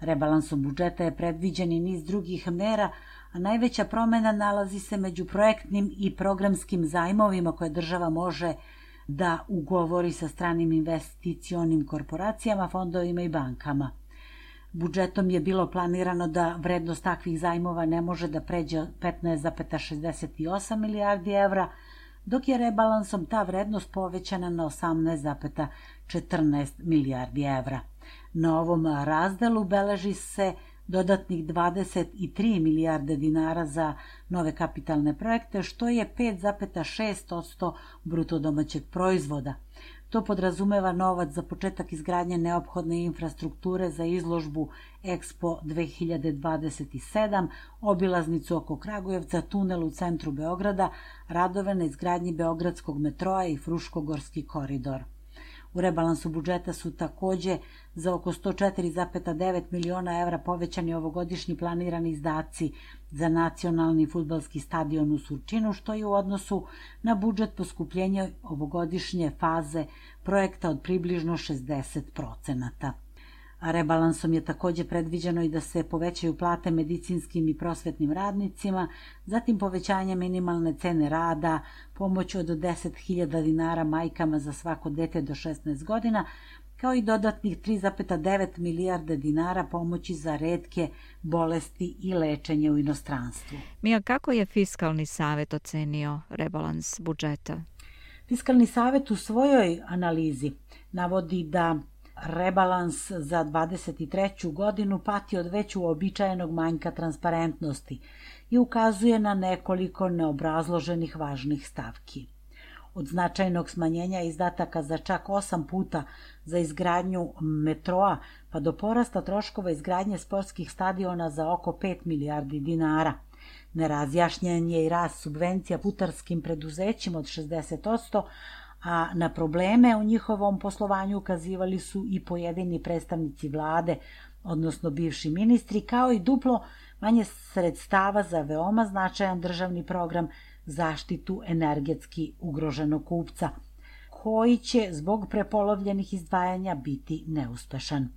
Rebalansom budžeta je predviđen i niz drugih mera, a najveća promena nalazi se među projektnim i programskim zajmovima koje država može da ugovori sa stranim investicionim korporacijama, fondovima i bankama. Budžetom je bilo planirano da vrednost takvih zajmova ne može da pređe 15,68 milijardi evra, dok je rebalansom ta vrednost povećana na 18,14 milijardi evra. Na ovom razdelu beleži se dodatnih 23 milijarde dinara za nove kapitalne projekte, što je 5,6% bruto domaćeg proizvoda. To podrazumeva novac za početak izgradnje neophodne infrastrukture za izložbu Expo 2027, obilaznicu oko Kragujevca, tunel u centru Beograda, radove na izgradnji Beogradskog metroa i Fruškogorski koridor. U rebalansu budžeta su takođe za oko 104,9 miliona evra povećani ovogodišnji planirani izdaci za nacionalni futbalski stadion u Surčinu, što je u odnosu na budžet poskupljenja ovogodišnje faze projekta od približno 60 procenata. Rebalansom je također predviđeno i da se povećaju plate medicinskim i prosvetnim radnicima, zatim povećanje minimalne cene rada, pomoć od 10.000 dinara majkama za svako dete do 16 godina, kao i dodatnih 3,9 milijarde dinara pomoći za redke bolesti i lečenje u inostranstvu. Mija, kako je Fiskalni savjet ocenio rebalans budžeta? Fiskalni savjet u svojoj analizi navodi da rebalans za 23. godinu pati od već uobičajenog manjka transparentnosti i ukazuje na nekoliko neobrazloženih važnih stavki. Od značajnog smanjenja izdataka za čak 8 puta za izgradnju metroa pa do porasta troškova izgradnje sportskih stadiona za oko 5 milijardi dinara. Nerazjašnjen je i rast subvencija putarskim preduzećima od 60%, a na probleme u njihovom poslovanju ukazivali su i pojedini predstavnici vlade, odnosno bivši ministri, kao i duplo manje sredstava za veoma značajan državni program zaštitu energetski ugroženog kupca, koji će zbog prepolovljenih izdvajanja biti neuspešan.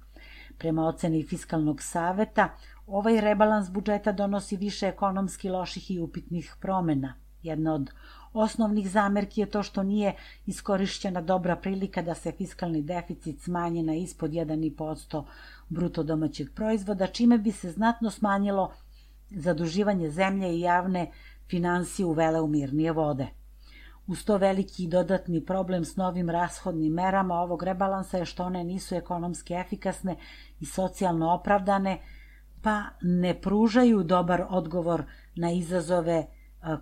Prema oceni Fiskalnog saveta, ovaj rebalans budžeta donosi više ekonomski loših i upitnih promjena. Jedna od Osnovnih zamerki je to što nije iskorišćena dobra prilika da se fiskalni deficit smanji na ispod 1,5% bruto domaćeg proizvoda, čime bi se znatno smanjilo zaduživanje zemlje i javne financije uvele u mirnije vode. Uz to veliki i dodatni problem s novim rashodnim merama ovog rebalansa je što one nisu ekonomski efikasne i socijalno opravdane, pa ne pružaju dobar odgovor na izazove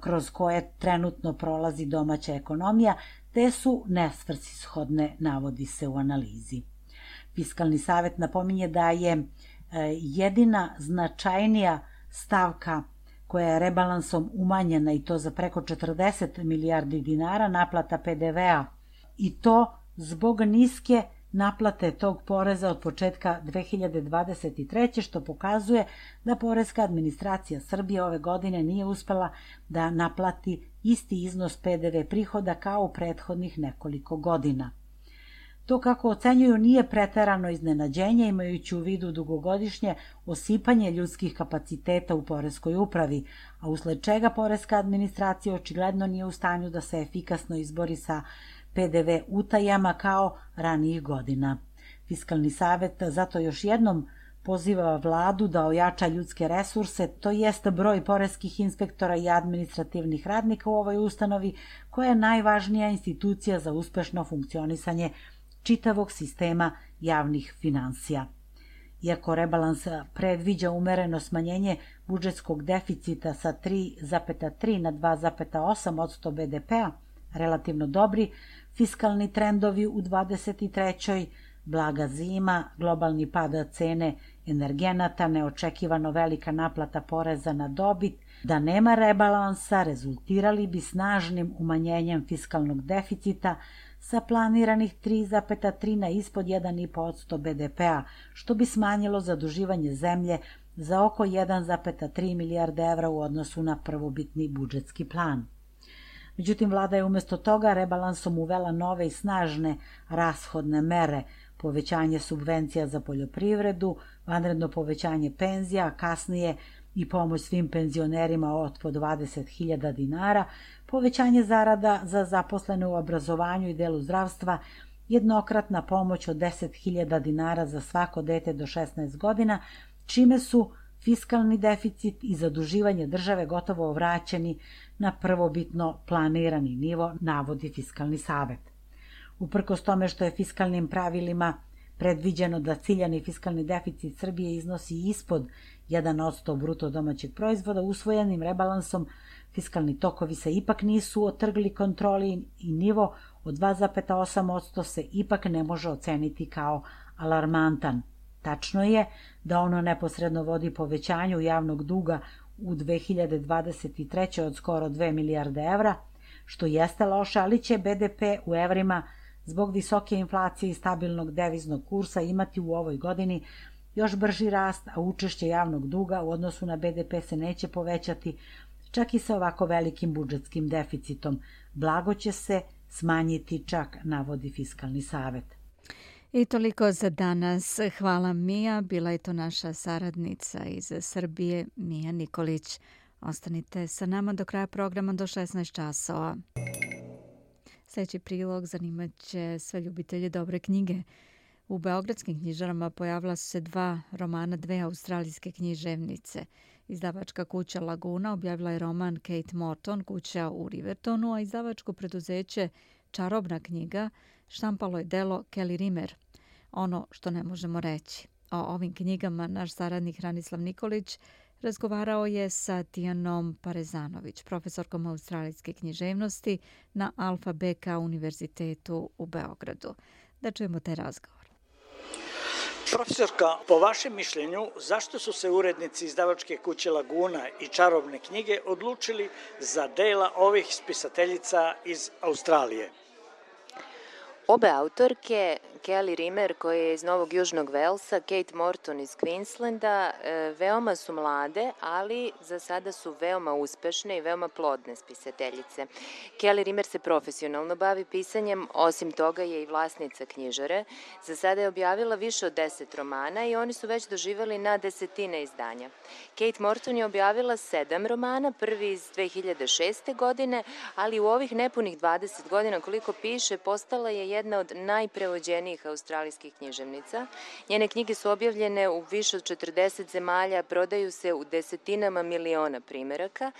kroz koje trenutno prolazi domaća ekonomija, te su nesvrsishodne, navodi se u analizi. Fiskalni savjet napominje da je e, jedina značajnija stavka koja je rebalansom umanjena i to za preko 40 milijardi dinara naplata PDV-a i to zbog niske naplate tog poreza od početka 2023. što pokazuje da Porezka administracija Srbije ove godine nije uspela da naplati isti iznos PDV prihoda kao u prethodnih nekoliko godina. To kako ocenjuju nije preterano iznenađenje imajući u vidu dugogodišnje osipanje ljudskih kapaciteta u Poreskoj upravi, a usled čega Poreska administracija očigledno nije u stanju da se efikasno izbori sa PDV utajama kao ranijih godina. Fiskalni savjet zato još jednom poziva vladu da ojača ljudske resurse, to jest broj poreskih inspektora i administrativnih radnika u ovoj ustanovi, koja je najvažnija institucija za uspešno funkcionisanje čitavog sistema javnih financija. Iako rebalans predviđa umereno smanjenje budžetskog deficita sa 3,3 na 2,8 od 100 BDP-a, relativno dobri, fiskalni trendovi u 23. blaga zima, globalni pada cene energenata, neočekivano velika naplata poreza na dobit, da nema rebalansa, rezultirali bi snažnim umanjenjem fiskalnog deficita sa planiranih 3,3 na ispod 1,5% BDP-a, što bi smanjilo zaduživanje zemlje za oko 1,3 milijarde evra u odnosu na prvobitni budžetski plan. Međutim, vlada je umjesto toga rebalansom uvela nove i snažne rashodne mere, povećanje subvencija za poljoprivredu, vanredno povećanje penzija, kasnije i pomoć svim penzionerima od po 20.000 dinara, povećanje zarada za zaposlene u obrazovanju i delu zdravstva, jednokratna pomoć od 10.000 dinara za svako dete do 16 godina, čime su fiskalni deficit i zaduživanje države gotovo vraćeni na prvobitno planirani nivo, navodi fiskalni savet. Uprkos tome što je fiskalnim pravilima predviđeno da ciljani fiskalni deficit Srbije iznosi ispod 1% bruto domaćeg proizvoda, usvojenim rebalansom fiskalni tokovi se ipak nisu otrgli kontroli i nivo od 2,8% se ipak ne može oceniti kao alarmantan. Tačno je da ono neposredno vodi povećanju javnog duga u 2023. od skoro 2 milijarde evra, što jeste loše, ali će BDP u evrima zbog visoke inflacije i stabilnog deviznog kursa imati u ovoj godini još brži rast, a učešće javnog duga u odnosu na BDP se neće povećati, čak i sa ovako velikim budžetskim deficitom. Blago će se smanjiti čak, navodi Fiskalni savet. I toliko za danas. Hvala Mija. Bila je to naša saradnica iz Srbije, Mija Nikolić. Ostanite sa nama do kraja programa do 16 časova. Sljedeći prilog zanimaće sve ljubitelje dobre knjige. U beogradskim knjižarama pojavila su se dva romana dve australijske književnice. Izdavačka kuća Laguna objavila je roman Kate Morton, kuća u Rivertonu, a izdavačko preduzeće Čarobna knjiga štampalo je delo Kelly Rimmer, ono što ne možemo reći. O ovim knjigama naš saradnik Ranislav Nikolić razgovarao je sa Tijanom Parezanović, profesorkom australijske književnosti na Alfa BK univerzitetu u Beogradu. Da čujemo te razgovor. Profesorka, po vašem mišljenju, zašto su se urednici izdavačke kuće Laguna i čarobne knjige odlučili za dela ovih spisateljica iz Australije? Obe autorke, Kelly Rimmer koja je iz Novog Južnog Velsa, Kate Morton iz Queenslanda, e, veoma su mlade, ali za sada su veoma uspešne i veoma plodne spisateljice. Kelly Rimmer se profesionalno bavi pisanjem, osim toga je i vlasnica knjižare. Za sada je objavila više od deset romana i oni su već doživali na desetine izdanja. Kate Morton je objavila sedam romana, prvi iz 2006. godine, ali u ovih nepunih 20 godina koliko piše, postala je jedna od najprevođenijih australijskih književnica. Njene knjige su objavljene u više od 40 zemalja, prodaju se u desetinama miliona primjeraka.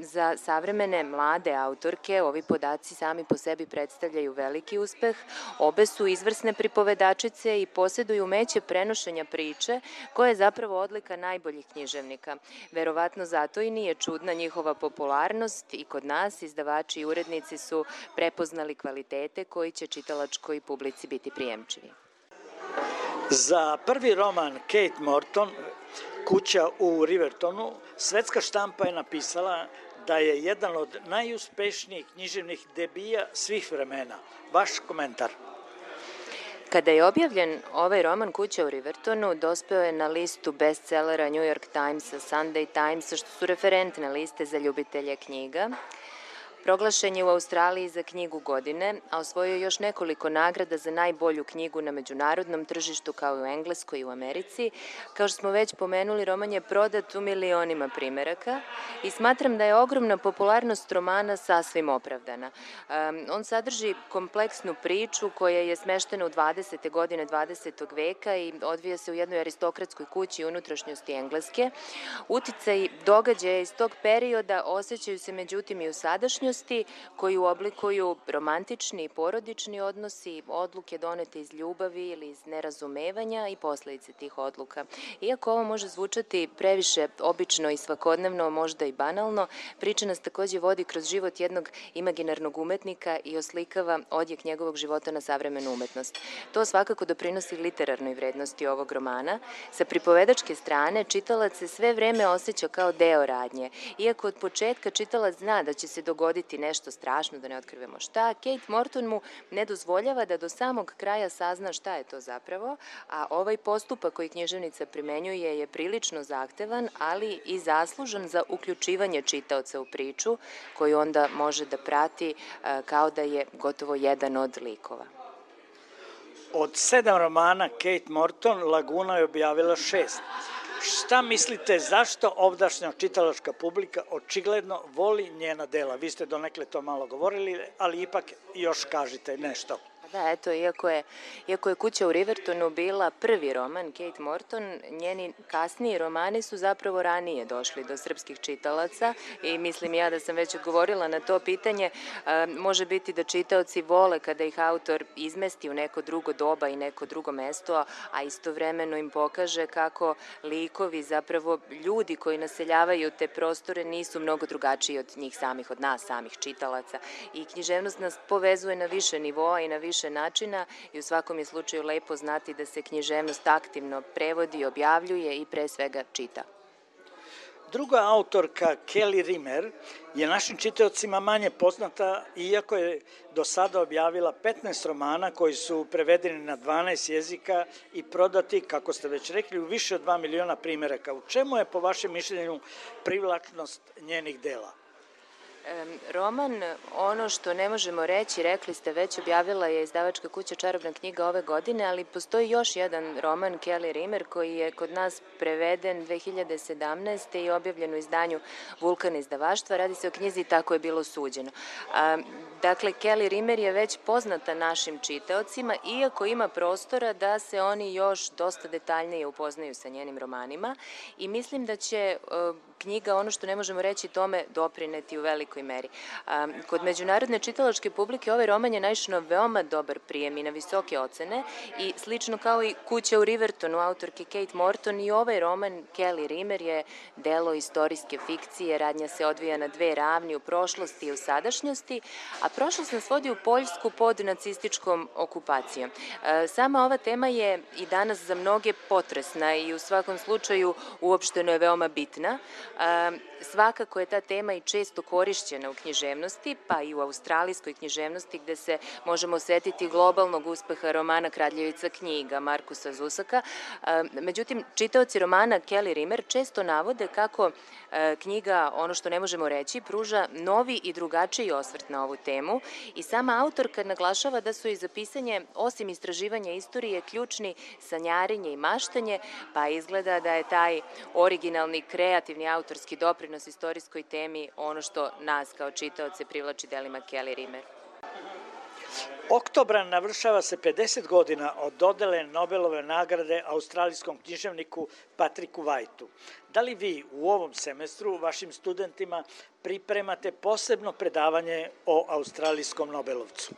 Za savremene mlade autorke ovi podaci sami po sebi predstavljaju veliki uspeh. Obe su izvrsne pripovedačice i posjeduju meće prenošenja priče, koja je zapravo odlika najboljih književnika. Verovatno zato i nije čudna njihova popularnost i kod nas izdavači i urednici su prepoznali kvalitete koji će čitalačkoj publici biti prijemčivi. Za prvi roman Kate Morton, Kuća u Rivertonu, svetska štampa je napisala da je jedan od najuspešnijih književnih debija svih vremena. Vaš komentar? Kada je objavljen ovaj roman Kuća u Rivertonu, dospeo je na listu bestsellera New York Timesa, Sunday Timesa, što su referentne liste za ljubitelje knjiga. Proglašen je u Australiji za knjigu godine, a osvojio još nekoliko nagrada za najbolju knjigu na međunarodnom tržištu kao i u Engleskoj i u Americi. Kao što smo već pomenuli, roman je prodat u milionima primeraka i smatram da je ogromna popularnost romana sasvim opravdana. on sadrži kompleksnu priču koja je smeštena u 20. godine 20. veka i odvija se u jednoj aristokratskoj kući unutrašnjosti Engleske. Uticaj događaja iz tog perioda osjećaju se međutim i u sadašnjosti ličnosti koju oblikuju romantični i porodični odnosi, odluke donete iz ljubavi ili iz nerazumevanja i posledice tih odluka. Iako ovo može zvučati previše obično i svakodnevno, možda i banalno, priča nas takođe vodi kroz život jednog imaginarnog umetnika i oslikava odjek njegovog života na savremenu umetnost. To svakako doprinosi literarnoj vrednosti ovog romana. Sa pripovedačke strane, čitalac se sve vreme osjeća kao deo radnje. Iako od početka čitalac zna da će se dogoditi dogoditi nešto strašno, da ne otkrivemo šta. Kate Morton mu ne dozvoljava da do samog kraja sazna šta je to zapravo, a ovaj postupak koji književnica primenjuje je prilično zahtevan, ali i zaslužan za uključivanje čitaoca u priču, koju onda može da prati e, kao da je gotovo jedan od likova. Od sedam romana Kate Morton, Laguna je objavila šest. Šta mislite, zašto ovdašnja čitalačka publika očigledno voli njena dela? Vi ste donekle to malo govorili, ali ipak još kažite nešto. Da, eto, iako je, iako je Kuća u Rivertonu bila prvi roman Kate Morton, njeni kasniji romani su zapravo ranije došli do srpskih čitalaca i mislim ja da sam već odgovorila na to pitanje. E, može biti da čitaoci vole kada ih autor izmesti u neko drugo doba i neko drugo mesto, a istovremeno im pokaže kako likovi, zapravo ljudi koji naseljavaju te prostore nisu mnogo drugačiji od njih samih, od nas samih čitalaca. I književnost nas povezuje na više nivoa i na više više načina i u svakom je slučaju lepo znati da se književnost aktivno prevodi, objavljuje i pre svega čita. Druga autorka, Kelly Rimmer, je našim čitaocima manje poznata, iako je do sada objavila 15 romana koji su prevedeni na 12 jezika i prodati, kako ste već rekli, u više od 2 miliona primjeraka. U čemu je, po vašem mišljenju, privlačnost njenih dela? Roman, ono što ne možemo reći, rekli ste već, objavila je izdavačka kuća Čarobna knjiga ove godine, ali postoji još jedan roman, Kelly Rimer koji je kod nas preveden 2017. i objavljen u izdanju Vulkan izdavaštva. Radi se o knjizi Tako je bilo suđeno. Dakle, Kelly Rimer je već poznata našim čitaocima, iako ima prostora da se oni još dosta detaljnije upoznaju sa njenim romanima i mislim da će knjiga, ono što ne možemo reći tome, doprineti u velikoj meri. Kod međunarodne čitalačke publike ovaj roman je naišao veoma dobar prijem i na visoke ocene i slično kao i Kuća u Rivertonu autorke Kate Morton i ovaj roman Kelly Rimmer je delo istorijske fikcije, radnja se odvija na dve ravni u prošlosti i u sadašnjosti, a prošlost nas vodi u Poljsku pod nacističkom okupacijom. Sama ova tema je i danas za mnoge potresna i u svakom slučaju uopšteno je veoma bitna. Svakako je ta tema i često korišćena u književnosti, pa i u australijskoj književnosti gde se možemo osetiti globalnog uspeha romana Kraljevica knjiga Markusa Zusaka. E, međutim, čitaoci romana Kelly Rimmer često navode kako e, knjiga, ono što ne možemo reći, pruža novi i drugačiji osvrt na ovu temu i sama autorka naglašava da su i za pisanje, osim istraživanja istorije, ključni sanjarenje i maštanje, pa izgleda da je taj originalni, kreativni autorski doprinos istorijskoj temi ono što nas kao čitaoce privlači delima Kelly Rimer? Oktobra navršava se 50 godina od dodele Nobelove nagrade australijskom književniku Patriku Vajtu. Da li vi u ovom semestru vašim studentima pripremate posebno predavanje o australijskom Nobelovcu?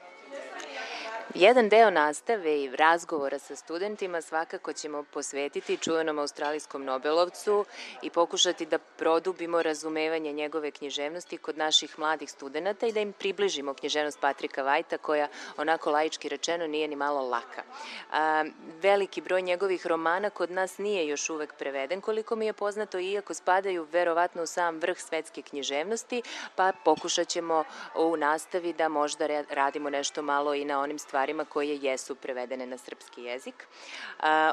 Jedan deo nastave i razgovora sa studentima svakako ćemo posvetiti čuvenom australijskom Nobelovcu i pokušati da produbimo razumevanje njegove književnosti kod naših mladih studenta i da im približimo književnost Patrika Vajta koja onako laički rečeno nije ni malo laka. veliki broj njegovih romana kod nas nije još uvek preveden koliko mi je poznato iako spadaju verovatno u sam vrh svetske književnosti pa pokušat ćemo u nastavi da možda radimo nešto malo i na onim stvarima stvarima koje jesu prevedene na srpski jezik.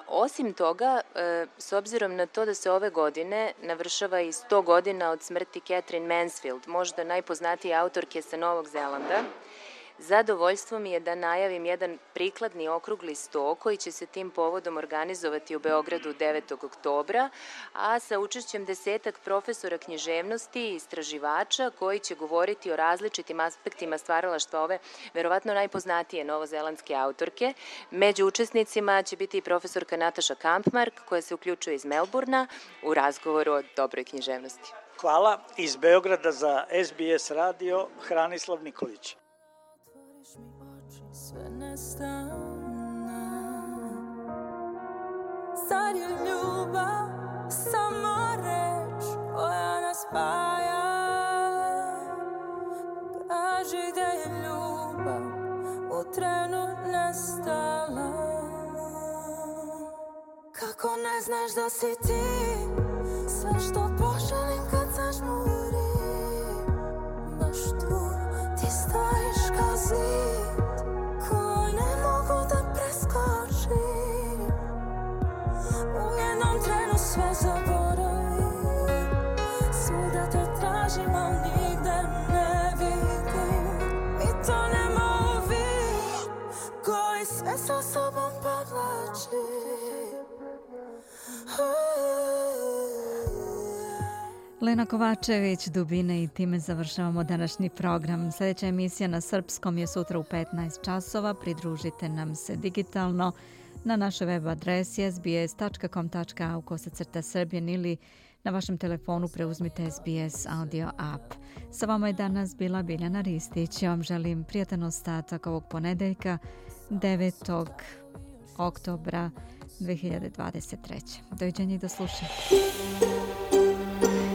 osim toga, e, s obzirom na to da se ove godine navršava i 100 godina od smrti Catherine Mansfield, možda najpoznatije autorke sa Novog Zelanda, Zadovoljstvo mi je da najavim jedan prikladni okrugli sto koji će se tim povodom organizovati u Beogradu 9. oktobra, a sa učešćem desetak profesora književnosti i istraživača koji će govoriti o različitim aspektima stvaralaštva ove verovatno najpoznatije novozelandske autorke. Među učesnicima će biti i profesorka Nataša Kampmark koja se uključuje iz Melburna u razgovoru o dobroj književnosti. Hvala. Iz Beograda za SBS radio Hranislav Nikolić sve nestane Zar je ljubav samo reč koja nas spaja? Kaži da je ljubav u trenu nestala. Kako ne znaš da si ti? Sve što poželim kad zažmuri Baš see. Jelena Kovačević, Dubine i time završavamo današnji program. Sljedeća emisija na Srpskom je sutra u 15 časova. Pridružite nam se digitalno na našoj web adresi sbs.com.au kosacrta srbjen ili na vašem telefonu preuzmite SBS audio app. Sa vama je danas bila Biljana Ristić. Ja vam želim prijatan ostatak ovog ponedeljka 9. oktobra 2023. Doviđenje i do slušanja.